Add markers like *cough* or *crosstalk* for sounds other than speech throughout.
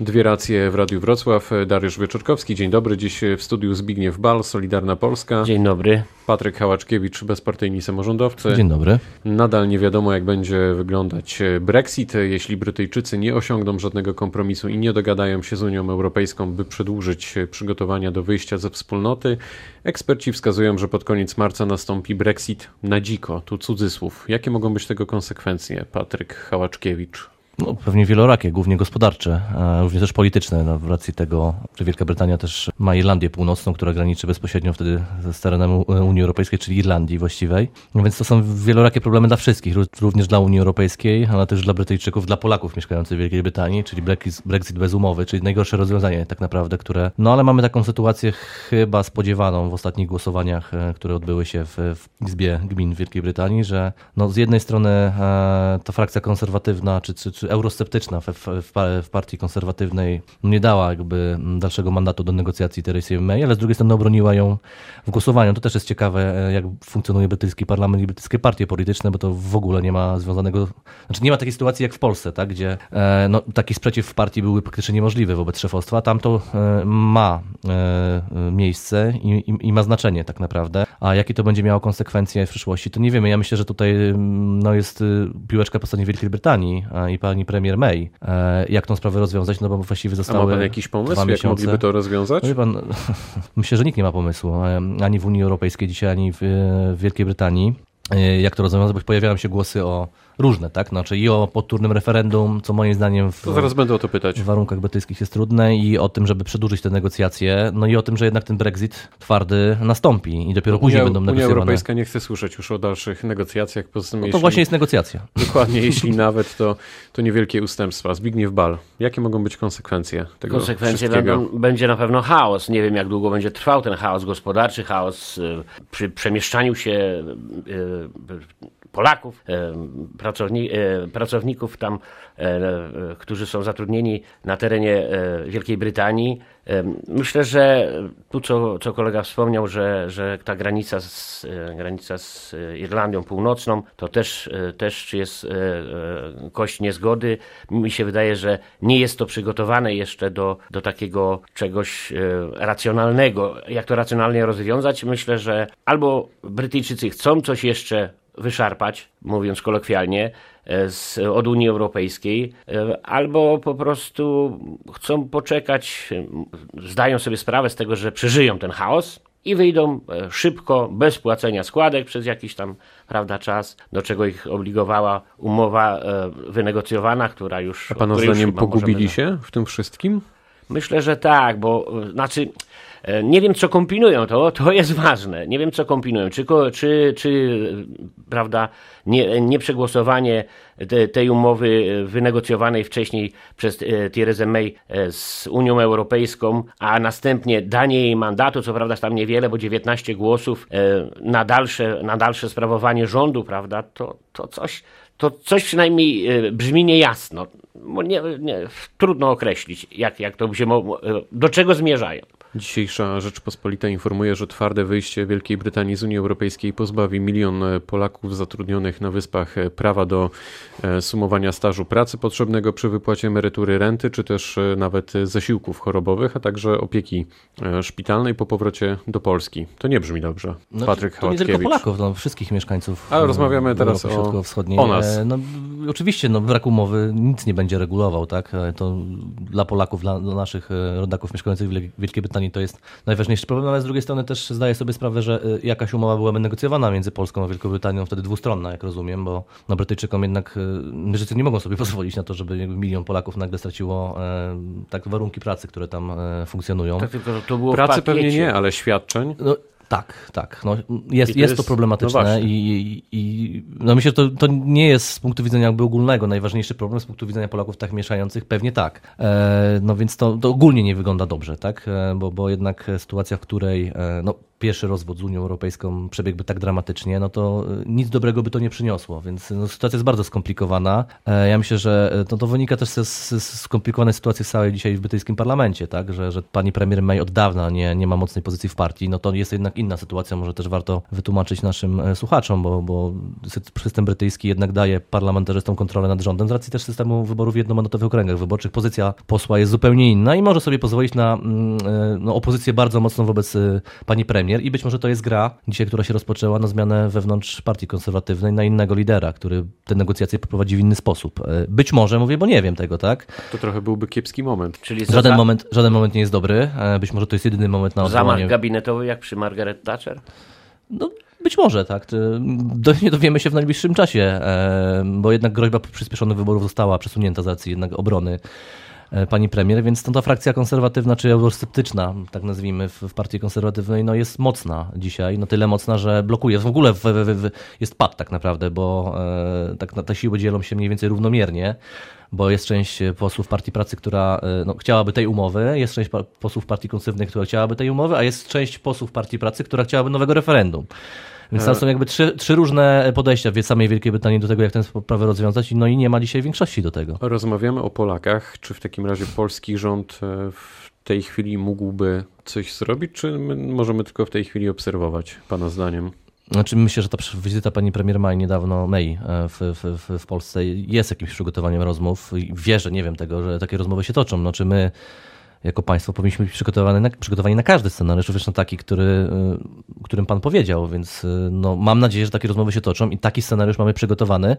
Dwie racje w Radiu Wrocław. Dariusz Wieczorkowski, dzień dobry. Dziś w studiu Zbigniew Bal, Solidarna Polska. Dzień dobry. Patryk Hałaczkiewicz, bezpartyjni samorządowcy. Dzień dobry. Nadal nie wiadomo, jak będzie wyglądać Brexit, jeśli Brytyjczycy nie osiągną żadnego kompromisu i nie dogadają się z Unią Europejską, by przedłużyć przygotowania do wyjścia ze wspólnoty. Eksperci wskazują, że pod koniec marca nastąpi Brexit na dziko. Tu cudzysłów. Jakie mogą być tego konsekwencje, Patryk Hałaczkiewicz? No, pewnie wielorakie, głównie gospodarcze, również też polityczne, no, w racji tego, że Wielka Brytania też ma Irlandię Północną, która graniczy bezpośrednio wtedy z terenem Unii Europejskiej, czyli Irlandii właściwej. No, więc to są wielorakie problemy dla wszystkich, również dla Unii Europejskiej, ale też dla Brytyjczyków, dla Polaków mieszkających w Wielkiej Brytanii, czyli Brexit bez umowy, czyli najgorsze rozwiązanie tak naprawdę, które... No ale mamy taką sytuację chyba spodziewaną w ostatnich głosowaniach, e, które odbyły się w, w Izbie Gmin Wielkiej Brytanii, że no, z jednej strony e, ta frakcja konserwatywna, czy, czy eurosceptyczna w, w, w, partii konserwatywnej nie dała jakby dalszego mandatu do negocjacji Teresie May, ale z drugiej strony obroniła ją w głosowaniu. To też jest ciekawe, jak funkcjonuje brytyjski parlament i brytyjskie partie polityczne, bo to w ogóle nie ma związanego, znaczy nie ma takiej sytuacji jak w Polsce, tak, gdzie e, no, taki sprzeciw w partii byłby praktycznie niemożliwy wobec szefostwa. Tam to e, ma e, miejsce i, i, i, ma znaczenie tak naprawdę. A jakie to będzie miało konsekwencje w przyszłości, to nie wiemy. Ja myślę, że tutaj no, jest y, piłeczka po stronie Wielkiej Brytanii i pani premier May, e, jak tą sprawę rozwiązać, no bo właściwie zostały A ma pan jakiś pomysł, jak mogliby to rozwiązać? No, pan, *laughs* myślę, że nikt nie ma pomysłu, e, ani w Unii Europejskiej dzisiaj, ani w, w Wielkiej Brytanii, e, jak to rozwiązać, bo pojawiają się głosy o różne, tak? Znaczy i o podturnym referendum, co moim zdaniem w, to zaraz będę o to pytać. w warunkach brytyjskich jest trudne i o tym, żeby przedłużyć te negocjacje, no i o tym, że jednak ten Brexit twardy nastąpi i dopiero później będą negocjowane. Unia Europejska nie chce słyszeć już o dalszych negocjacjach. Poza tym, no to jeśli, właśnie jest negocjacja. Dokładnie, jeśli *laughs* nawet, to, to niewielkie ustępstwa. Zbigniew Bal, jakie mogą być konsekwencje tego Konsekwencje będą, będzie na pewno chaos. Nie wiem, jak długo będzie trwał ten chaos gospodarczy, chaos y, przy przemieszczaniu się y, y, Polaków, pracowni pracowników tam, którzy są zatrudnieni na terenie Wielkiej Brytanii. Myślę, że tu, co, co kolega wspomniał, że, że ta granica z, granica z Irlandią Północną to też, też jest kość niezgody. Mi się wydaje, że nie jest to przygotowane jeszcze do, do takiego czegoś racjonalnego. Jak to racjonalnie rozwiązać? Myślę, że albo Brytyjczycy chcą coś jeszcze wyszarpać, mówiąc kolokwialnie, e, z, od Unii Europejskiej, e, albo po prostu chcą poczekać, e, zdają sobie sprawę z tego, że przeżyją ten chaos i wyjdą szybko, bez płacenia składek przez jakiś tam prawda, czas, do czego ich obligowała umowa wynegocjowana, która już. A pana zdaniem pogubili się w tym wszystkim? Myślę, że tak, bo znaczy E, nie wiem, co kombinują, to, to jest ważne. Nie wiem, co kombinują. Czy, czy, czy prawda, nie, nieprzegłosowanie te, tej umowy wynegocjowanej wcześniej przez e, Theresa May e, z Unią Europejską, a następnie danie jej mandatu, co prawda tam niewiele, bo 19 głosów na dalsze, na dalsze sprawowanie rządu, prawda, to, to coś to coś przynajmniej brzmi niejasno. Nie, nie, trudno określić, jak, jak to się, do czego zmierzają. Dzisiejsza Rzeczpospolita informuje, że twarde wyjście Wielkiej Brytanii z Unii Europejskiej pozbawi milion Polaków zatrudnionych na wyspach prawa do e, sumowania stażu pracy potrzebnego przy wypłacie emerytury renty, czy też e, nawet zasiłków chorobowych, a także opieki e, szpitalnej po powrocie do Polski. To nie brzmi dobrze. No, Patryk to nie tylko Polaków, no, wszystkich mieszkańców. A rozmawiamy teraz o, o nas. No, oczywiście no, brak umowy nic nie będzie regulował, tak? To dla Polaków, dla, dla naszych rodaków mieszkających w Wielkiej Brytanii to jest najważniejszy problem, ale z drugiej strony też zdaję sobie sprawę, że y, jakaś umowa byłaby negocjowana między Polską a Wielką Brytanią, wtedy dwustronna, jak rozumiem, bo no, Brytyjczykom jednak Brytyjczycy y, nie mogą sobie *laughs* pozwolić na to, żeby milion Polaków nagle straciło e, tak warunki pracy, które tam e, funkcjonują. Tak, tylko to było Pracy pewnie nie, ale świadczeń. No, tak, tak. No, jest, to jest, to problematyczne no i, i, i, no myślę, że to, to nie jest z punktu widzenia jakby ogólnego najważniejszy problem, z punktu widzenia Polaków tak mieszających pewnie tak. E, no więc to, to ogólnie nie wygląda dobrze, tak? E, bo, bo jednak sytuacja, w której e, no, pierwszy rozwód z Unią Europejską przebiegłby tak dramatycznie, no to y, nic dobrego by to nie przyniosło, więc no, sytuacja jest bardzo skomplikowana. E, Ja myślę, że e, to, to wynika też z skomplikowanej sytuacji całej dzisiaj w brytyjskim parlamencie, tak, że, że pani premier May od dawna nie, nie ma mocnej pozycji w partii, no to jest jednak inna sytuacja, może też warto wytłumaczyć naszym e, słuchaczom, bo, bo sy- system brytyjski jednak daje parlamentarzystom kontrolę nad rządem z racji też systemu wyborów w jednomandatowych okręgach wyborczych. Pozycja posła jest zupełnie inna i może sobie pozwolić na mm, no, opozycję bardzo mocną wobec pani premier i być może to jest gra dzisiaj, która się rozpoczęła na zmianę wewnątrz partii konserwatywnej na innego lidera, który te negocjacje poprowadzi w inny sposób. E, Być może, mówię, bo nie wiem tego, tak? To trochę byłby kiepski moment. Czyli Żaden za, moment, żaden moment nie jest dobry. E, Być może to jest jedyny moment na zamach odwołanie. gabinetowy jak przy Margaret Thatcher? No, być może, tak. To Do, nie dowiemy się w najbliższym czasie, e, bo jednak groźba przyspieszonych wyborów została przesunięta z racji jednak obrony e, pani premier, więc ta frakcja konserwatywna czy eurosceptyczna, tak nazwijmy, w, w partii konserwatywnej, no, jest mocna dzisiaj. No, tyle mocna, że blokuje. W ogóle w, w, jest pad tak naprawdę, bo e, tak, te siły dzielą się mniej więcej równomiernie bo jest część posłów Partii Pracy, która e, no, chciałaby tej umowy, jest część posłów Partii Konserwatywnej, która chciałaby tej umowy, a jest część posłów Partii Pracy, która chciałaby nowego referendum. Więc tam są jakby trzy, trzy różne podejścia w samej Wielkiej Brytanii do tego, jak tę sprawę rozwiązać, no i nie ma dzisiaj większości do tego. Rozmawiamy o Polakach. Czy w takim razie polski rząd e, w tej chwili mógłby coś zrobić, czy my możemy tylko w tej chwili obserwować, Pana zdaniem? Znaczy myślę, że ta wizyta pani premier May niedawno, May e, w, w, w, Polsce jest jakimś przygotowaniem rozmów wierzę, nie wiem tego, że takie rozmowy się toczą. No, czy my jako państwo powinniśmy być przygotowani na, przygotowani na każdy scenariusz, również na taki, który, y, którym pan powiedział, więc y, no, mam nadzieję, że takie rozmowy się toczą i taki scenariusz mamy przygotowany,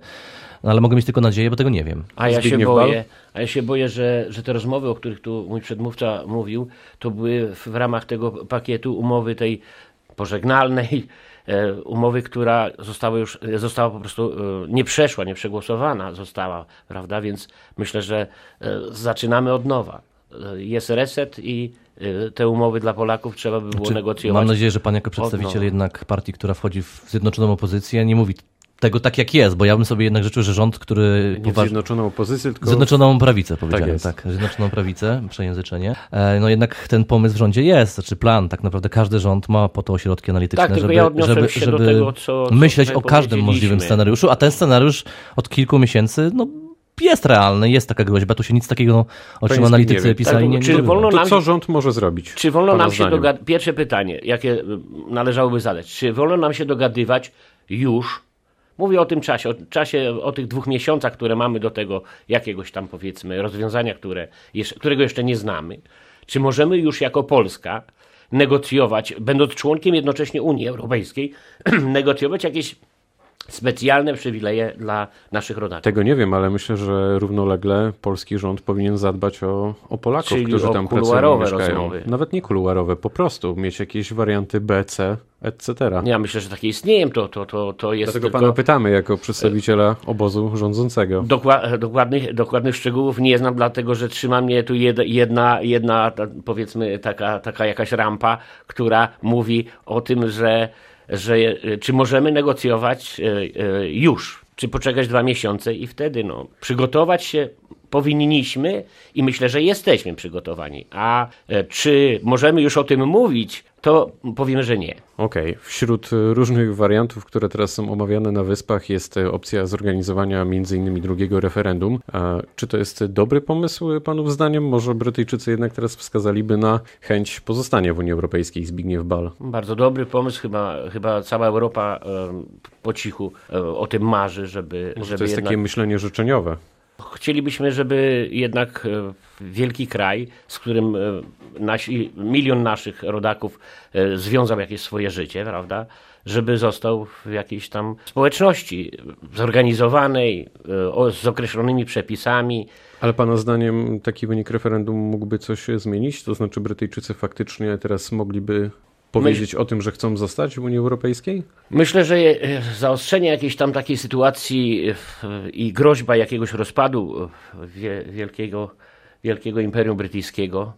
no, ale mogę mieć tylko nadzieję, bo tego nie wiem. A ja się boję, Bal? a ja się boję, że, że te rozmowy, o których tu mój przedmówca mówił, to były w, w ramach tego pakietu umowy tej pożegnalnej, *laughs* e, umowy, która została już, została po prostu e, nie przeszła, nie przegłosowana została, prawda? Więc myślę, że e, zaczynamy od nowa. E, Jest reset i e, te umowy dla Polaków trzeba by było Czy- negocjować. Mam nadzieję, że pan jako przedstawiciel jednak partii, która wchodzi w zjednoczoną opozycję, nie mówi tego tak jak jest, bo ja bym sobie jednak życzył, że rząd, który Nie poważ- Zjednoczoną Opozycję, tylko Zjednoczoną prawicę powiedziałem, jest. tak, Zjednoczoną prawicę, przejęzyczenie. E, No jednak ten pomysł w rządzie jest, znaczy plan, tak naprawdę każdy rząd ma po to ośrodki analityczne, Tak, żeby, ja żeby, żeby tego, co- co myśleć o każdym możliwym scenariuszu, a ten scenariusz od kilku miesięcy, no jest realny, jest taka groźba, tu się nic takiego, o czym analitycy wie. pisali, Tak, nie, nie czy wolno to nam- co rząd może zrobić? Czy wolno nam się dogadywać? Pierwsze pytanie, jakie y, należałoby zadać. Czy wolno nam się dogadywać już? Mówię o tym czasie, o czasie, o tych dwóch miesiącach, które mamy do tego jakiegoś tam powiedzmy rozwiązania, które którego jeszcze nie znamy. Czy możemy już jako Polska negocjować, będąc członkiem jednocześnie Unii Europejskiej, *clears throat* negocjować jakieś specjalne przywileje dla naszych rodaków? Tego nie wiem, ale myślę, że równolegle polski rząd powinien zadbać o, o Polaków, Czyli którzy o tam pracują mieszkają. rozmowy. Nawet nie kuluarowe, po prostu mieć jakieś warianty B, C, etc. Ja myślę, że takie istnieją, to, to, to, to jest Dlatego tylko... pana pytamy jako przedstawiciela obozu rządzącego. Dokła- dokładnych, dokładnych szczegółów nie znam, dlatego że trzyma mnie tu jed, jedna, jedna powiedzmy taka, taka jakaś rampa, która mówi o tym, że, że czy możemy negocjować e, e, już, czy poczekać dwa miesiące i wtedy no, przygotować się powinniśmy i myślę, że jesteśmy przygotowani. A e, czy możemy już o tym mówić, to powiemy, że nie. Okej, wśród y, różnych wariantów, które teraz są omawiane na Wyspach, jest y, opcja zorganizowania m.in. drugiego referendum. A czy to jest dobry pomysł, panów zdaniem? Może Brytyjczycy jednak teraz wskazaliby na chęć pozostania w Unii Europejskiej, Zbigniew Bal. Bardzo dobry pomysł, chyba, chyba cała Europa po cichu e, o tym marzy, żeby, Może żeby to jest jednak... takie myślenie życzeniowe. Chcielibyśmy, żeby jednak e, wielki kraj, z którym e, nasi, milion naszych rodaków e, związał jakieś swoje życie, prawda? Żeby został w jakiejś tam społeczności zorganizowanej, z określonymi przepisami. Ale pana zdaniem taki wynik referendum mógłby coś zmienić? To znaczy Brytyjczycy faktycznie teraz mogliby powiedzieć o tym, że chcą zostać w Unii Europejskiej? Myślę, że e, zaostrzenie jakiejś tam takiej sytuacji e, i groźba jakiegoś rozpadu e, wie- wielkiego, wielkiego imperium brytyjskiego.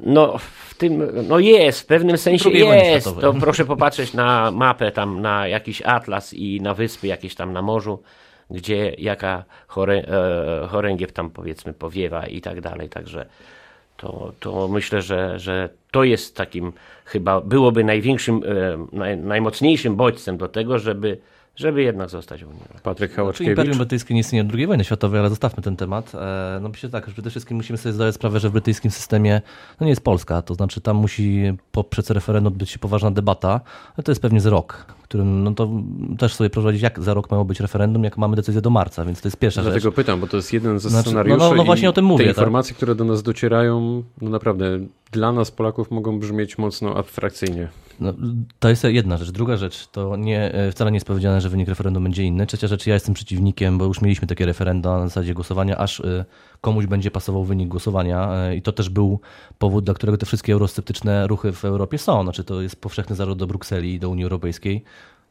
No, w tym, no jest, w pewnym sensie jest. To proszę popatrzeć na mapę, tam na jakiś atlas i na wyspy jakieś tam na morzu, gdzie jaka chore, e, choręgiew tam powiedzmy powiewa i tak dalej. Także to, to myślę, że, że to jest takim chyba byłoby największym, e, naj, najmocniejszym bodźcem do tego, żeby, żeby jednak zostać w Unii Europejskiej. Patryk Czy Hałaczkiewicz. Imperium Brytyjskie nie istnieje od II wojny światowej, ale zostawmy ten temat. E, No myślę tak, że przede wszystkim musimy sobie zdawać sprawę, że w brytyjskim systemie no nie jest Polska, to znaczy tam musi poprzez referendum odbyć się poważna debata, ale to jest pewnie z rok, którym no to też sobie prowadzić, jak za rok mają być referendum, jak mamy decyzję do marca, więc to jest pierwsza rzecz. Dlatego pytam, bo to jest jeden ze Znaczy, scenariuszy. no, no, no i właśnie o tym mówię, Te tak? informacje, które do nas docierają, no naprawdę dla nas, Polaków, mogą brzmieć mocno abstrakcyjnie. No, to jest jedna rzecz. Druga rzecz, to nie, e, wcale nie jest powiedziane, że wynik referendum będzie inny. Trzecia rzecz, ja jestem przeciwnikiem, bo już mieliśmy takie referenda na zasadzie głosowania, aż e, komuś będzie pasował wynik głosowania e, i to też był powód, dla którego te wszystkie eurosceptyczne ruchy w Europie są. Znaczy to jest powszechny zarzut do Brukseli i do Unii Europejskiej.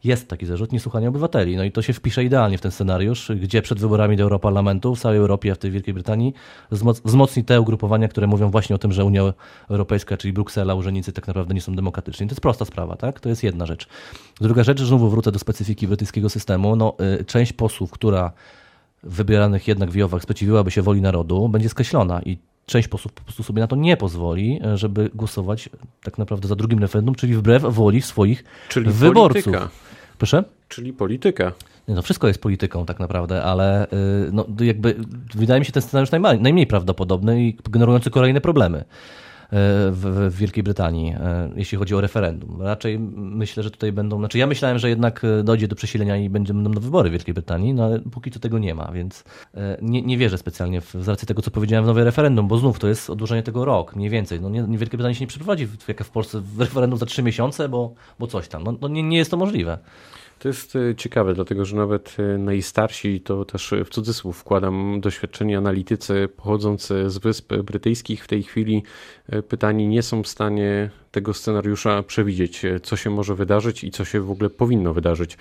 Jest taki zarzut niesłuchania obywateli. No i to się wpisze idealnie w ten scenariusz, gdzie przed wyborami do Europarlamentu w całej Europie, a w tej Wielkiej Brytanii, wzmoc- wzmocni te ugrupowania, które mówią właśnie o tym, że Unia Europejska, czyli Bruksela, urzędnicy tak naprawdę nie są demokratyczni. To jest prosta sprawa, tak? To jest jedna rzecz. Druga rzecz, znowu wrócę do specyfiki brytyjskiego systemu. No, y, część posłów, która wybieranych jednak w JOW-ach sprzeciwiłaby się woli narodu, będzie skreślona i część posłów po prostu sobie na to nie pozwoli, e, żeby głosować tak naprawdę za drugim referendum, czyli wbrew woli swoich Czyli wyborców. polityka. Proszę? Czyli polityka. No wszystko jest polityką tak naprawdę, ale y, no, jakby wydaje mi się ten scenariusz najma- najmniej prawdopodobny i generujący kolejne problemy w, w Wielkiej Brytanii, y, jeśli chodzi o referendum. Raczej myślę, że tutaj będą, znaczy ja myślałem, że jednak y, dojdzie do przesilenia i będą wybory w Wielkiej Brytanii, no ale póki co tego nie ma, więc nie, nie wierzę specjalnie w, z racji tego, co powiedziałem w nowe referendum, bo znów to jest odłożenie tego rok, mniej więcej. No nie, Wielkiej Brytanii się nie przeprowadzi jak w Polsce w referendum za trzy miesiące, bo, bo coś tam. No, no nie, nie jest to możliwe. To jest e, ciekawe, dlatego że nawet e, najstarsi, to też w cudzysłów wkładam doświadczeni analitycy pochodzący z Wysp Brytyjskich w tej chwili e, pytani nie są w stanie tego scenariusza przewidzieć, co się może wydarzyć i co się w ogóle powinno wydarzyć.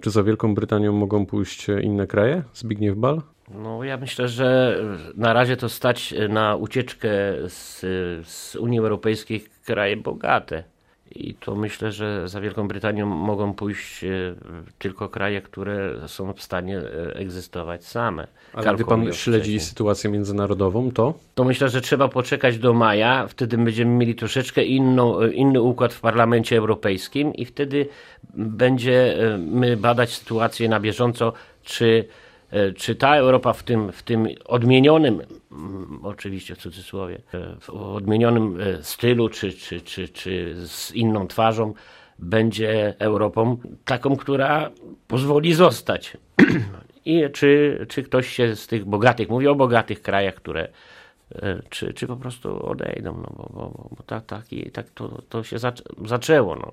Czy za Wielką Brytanią mogą pójść inne kraje? Zbigniew Bal? No ja myślę, że na razie to stać na ucieczkę z, z Unii Europejskiej kraje bogate. I to myślę, że za Wielką Brytanią mogą pójść e, tylko kraje, które są w stanie e, egzystować same. Ale gdy pan śledzi wcześniej. sytuację międzynarodową, to To myślę, że trzeba poczekać do maja, wtedy będziemy mieli troszeczkę inną, inny układ w Parlamencie Europejskim i wtedy będziemy badać sytuację na bieżąco, czy, e, czy ta Europa w tym, w tym odmienionym, oczywiście w cudzysłowie, e, w odmienionym e, stylu, czy, czy, czy, czy z inną twarzą, będzie Europą taką, która pozwoli zostać. *clears throat* I czy, czy ktoś się z tych bogatych, mówię o bogatych krajach, które e, czy, czy po prostu odejdą, no bo, bo, bo tak, tak, i tak to, to się zaczę, zaczęło. No.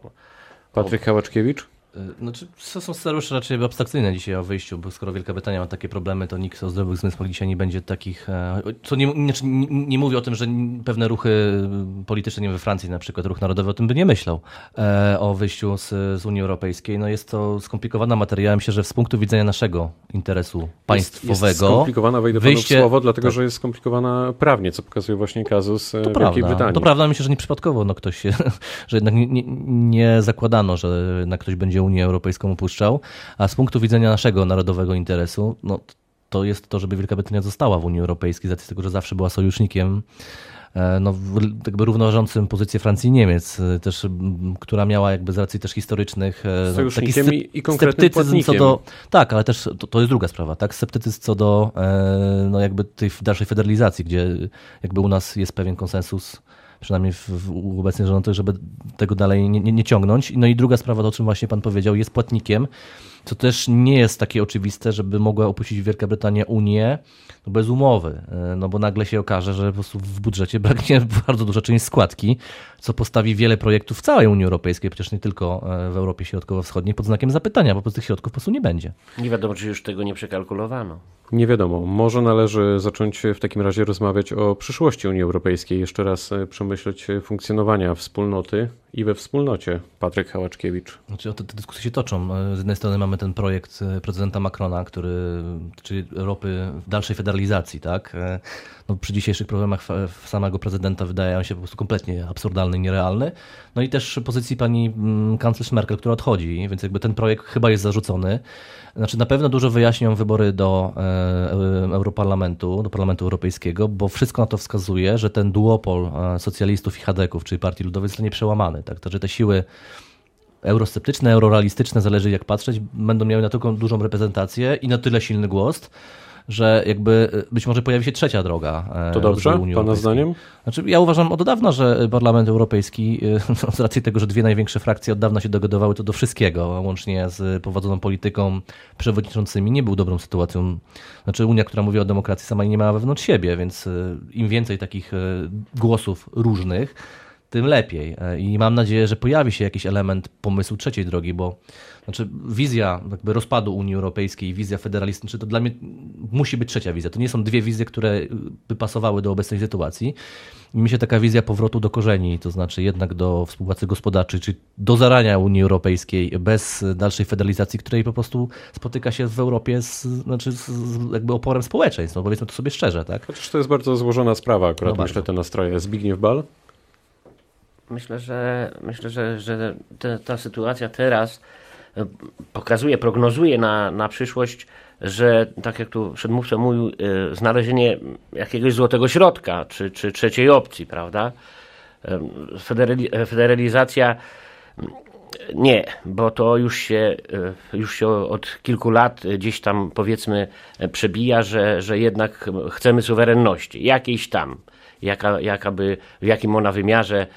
Patryk Hałaczkiewicz? Y, Znaczy, to są scenariusze raczej abstrakcyjne dzisiaj o wyjściu, bo skoro Wielka Brytania ma takie problemy, to nikt o zdrowych zmysłach dzisiaj nie będzie takich. e, Co nie, nie, nie, nie mówię o tym, że pewne ruchy polityczne, nie wiem, we Francji na przykład, ruch narodowy o tym by nie myślał, e, o wyjściu z, z Unii Europejskiej. No jest to skomplikowana materia. Myślę, że z punktu widzenia naszego interesu państwowego. Jest skomplikowana, wejdę panu w wyjście- słowo, dlatego tak. że jest skomplikowana prawnie, co pokazuje właśnie kazus e, To Wielkiej prawda, Brytanii. to prawda, myślę, że nieprzypadkowo no ktoś się, *laughs* że jednak nie, nie, nie zakładano, że jednak ktoś będzie Unię Europejską opuszczał, a z punktu widzenia naszego narodowego interesu, no to jest to, żeby Wielka Brytania została w Unii Europejskiej, z racji tego, że zawsze była sojusznikiem e, no, jakby równoważącym pozycję Francji i Niemiec, e, też, która miała jakby z racji też historycznych e, scepty- i- sceptycyzm co do, tak, ale też to, to jest druga sprawa, tak, sceptycyzm co do no, jakby tej dalszej federalizacji, gdzie jakby u nas jest pewien konsensus przynajmniej w, w obecnie rządzących, żeby tego dalej nie, nie, nie ciągnąć. No i druga sprawa, o czym właśnie pan powiedział, jest płatnikiem, co też nie jest takie oczywiste, żeby mogła opuścić Wielka Brytania Unię no bez umowy, E, no bo nagle się okaże, że po prostu w budżecie braknie *laughs* bardzo duża część składki, co postawi wiele projektów w całej Unii Europejskiej, przecież nie tylko e, w Europie Środkowo-Wschodniej, pod znakiem zapytania, bo po prostu tych środków po prostu nie będzie. Nie wiadomo, czy już tego nie przekalkulowano. Nie wiadomo. Może należy zacząć w takim razie rozmawiać o przyszłości Unii Europejskiej, jeszcze raz e, przemyśleć funkcjonowania wspólnoty i we wspólnocie. Patryk Hałaczkiewicz. Znaczy, te, dyskusje się toczą. Z jednej strony mamy ten projekt e, prezydenta Macrona, który, czyli Europy w dalszej federalizacji, tak? E, No, przy dzisiejszych problemach samego prezydenta wydaje się po prostu kompletnie absurdalny nierealny. No i też pozycji pani mm, kanclerz Merkel, która odchodzi, więc jakby ten projekt chyba jest zarzucony. Znaczy na pewno dużo wyjaśnią wybory do e, e, Europarlamentu, do Parlamentu Europejskiego, bo wszystko na to wskazuje, że ten duopol e, socjalistów i chadeków, czyli Partii Ludowej zostanie przełamany. Tak? To, że te siły eurosceptyczne, eurorealistyczne, zależy jak patrzeć, będą miały na taką dużą reprezentację i na tyle silny głos, że jakby e, być może pojawi się trzecia droga. e, To dobrze, Unii Pana Europejskiej. zdaniem? Znaczy, ja uważam od dawna, że Parlament Europejski, e, *laughs* z racji tego, że dwie największe frakcje od dawna się dogadywały to do wszystkiego, łącznie z prowadzoną polityką przewodniczącymi, nie był dobrą sytuacją. Znaczy, Unia, która mówi o demokracji, sama nie ma wewnątrz siebie, więc im więcej takich głosów różnych, tym lepiej. E, I mam nadzieję, że pojawi się jakiś element pomysłu trzeciej drogi, bo znaczy wizja jakby rozpadu Unii Europejskiej, wizja federalistyczna, to dla mnie musi być trzecia wizja. To nie są dwie wizje, które by pasowały do obecnej sytuacji. I mi się taka wizja powrotu do korzeni, to znaczy jednak do współpracy gospodarczej, czy do zarania Unii Europejskiej bez dalszej federalizacji, której po prostu spotyka się w Europie z, znaczy z, z jakby oporem społeczeństw. No powiedzmy to sobie szczerze, tak? Chociaż to jest bardzo złożona sprawa, akurat No myślę, bardzo. te nastroje. Zbigniew Bal? Myślę, że myślę, że, że te, ta sytuacja teraz e, pokazuje, prognozuje na, na przyszłość, że tak jak tu przedmówca mówił, e, znalezienie jakiegoś złotego środka, czy, czy trzeciej opcji, prawda? E, Federali, federalizacja mm, nie, bo to już się, już się od kilku lat gdzieś tam powiedzmy przebija, że, że jednak chcemy suwerenności, jakiejś tam, jaka, jaka by, w jakim ona wymiarze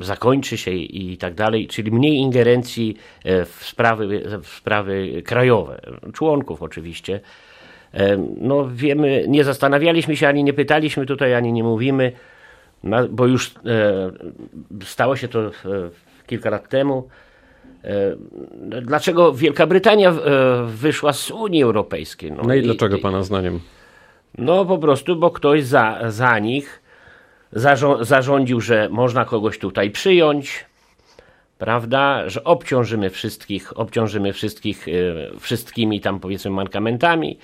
zakończy się i tak dalej, czyli mniej ingerencji e, w sprawy, w sprawy krajowe, członków oczywiście. No wiemy, nie zastanawialiśmy się, ani nie pytaliśmy tutaj, ani nie mówimy, na- bo już e, stało się to e, kilka lat temu. Dlaczego Wielka Brytania wyszła z Unii Europejskiej? No i dlaczego Pana zdaniem? No po prostu, bo ktoś za, za nich zarząd, zarządził, że można kogoś tutaj przyjąć, prawda, że obciążymy wszystkich, obciążymy wszystkich e, wszystkimi tam powiedzmy mankamentami.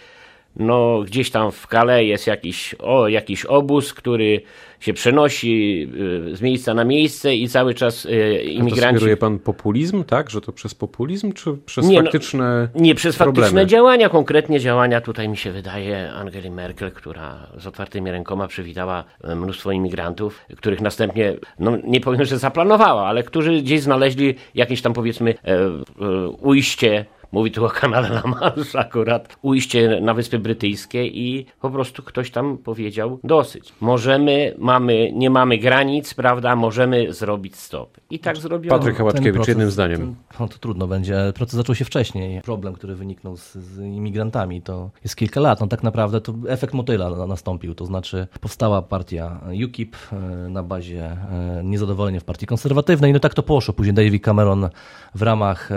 No gdzieś tam w Calais jest jakiś, o, jakiś obóz, który się przenosi e, z miejsca na miejsce i cały czas e, A to imigranci... sugeruje Pan populizm, tak? Że to przez populizm, czy przez Nie, no, faktyczne Nie, przez faktyczne problemy? działania, konkretnie działania tutaj mi się wydaje Angeli Merkel, która z otwartymi rękoma przywitała e, mnóstwo imigrantów, których następnie, no nie powiem, że zaplanowała, ale którzy gdzieś znaleźli jakieś tam powiedzmy e, e, ujście, mówi tu o kanale La Manche akurat, ujście na Wyspy Brytyjskie i po prostu ktoś tam powiedział dosyć. Możemy, mamy, nie mamy granic, prawda, możemy zrobić stop. I tak zrobiono. Patryk Hałaczkiewicz, jednym zdaniem. Ten, no to trudno będzie. Proces zaczął się wcześniej. Problem, który wyniknął z, z imigrantami, to jest kilka lat. No tak naprawdę to efekt motyla na- nastąpił. To znaczy powstała partia UKIP e, na bazie e, niezadowolenia w partii konserwatywnej. No tak to poszło. Później David Cameron w ramach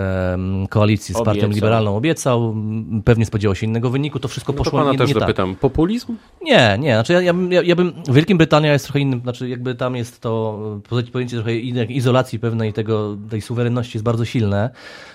koalicji z partią Obiecał. liberalną obiecał. Pewnie spodziewał się innego wyniku. To wszystko No to poszło Pana nie, też nie tak. dopytam. Populizm? Nie, nie, znaczy ja, ja, ja, ja bym, Wielka Brytania jest trochę innym, znaczy jakby tam jest to pojęcie trochę izolacji pewnej tego, tej suwerenności jest bardzo silne,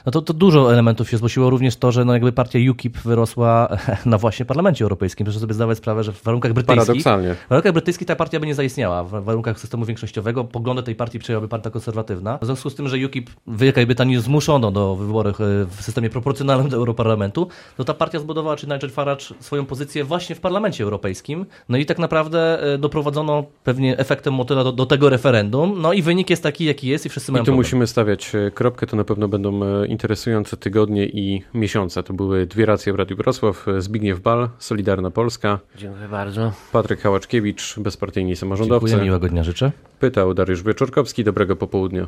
no to, to dużo elementów się zgłosiło, również to, że no jakby partia UKIP wyrosła *laughs* na właśnie parlamencie europejskim, proszę sobie zdawać sprawę, że w warunkach brytyjskich, Paradoksalnie. w warunkach brytyjskich ta partia by nie zaistniała, w warunkach systemu większościowego poglądy tej partii przejęłaby partia konserwatywna, w związku z tym, że UKIP w Wielkiej Brytanii zmuszono do wyborów e, w systemie proporcjonalnym do Europarlamentu, to ta partia zbudowała, czy Nigel Farage, swoją pozycję właśnie w Parlamencie Europejskim. No i tak naprawdę e, doprowadzono pewnie efektem motyla do, do tego referendum. No i wynik jest taki, jaki jest i wszyscy mają I tu problem. musimy stawiać e, kropkę, to na pewno będą e, interesujące tygodnie i miesiące. To były dwie racje w Radiu Wrocław. Zbigniew Bal, Solidarna Polska, Dziękuję bardzo. Patryk Hałaczkiewicz, bezpartyjni samorządowcy. Dziękuję, miłego dnia życzę. Pytał Dariusz Wieczorkowski. Dobrego popołudnia.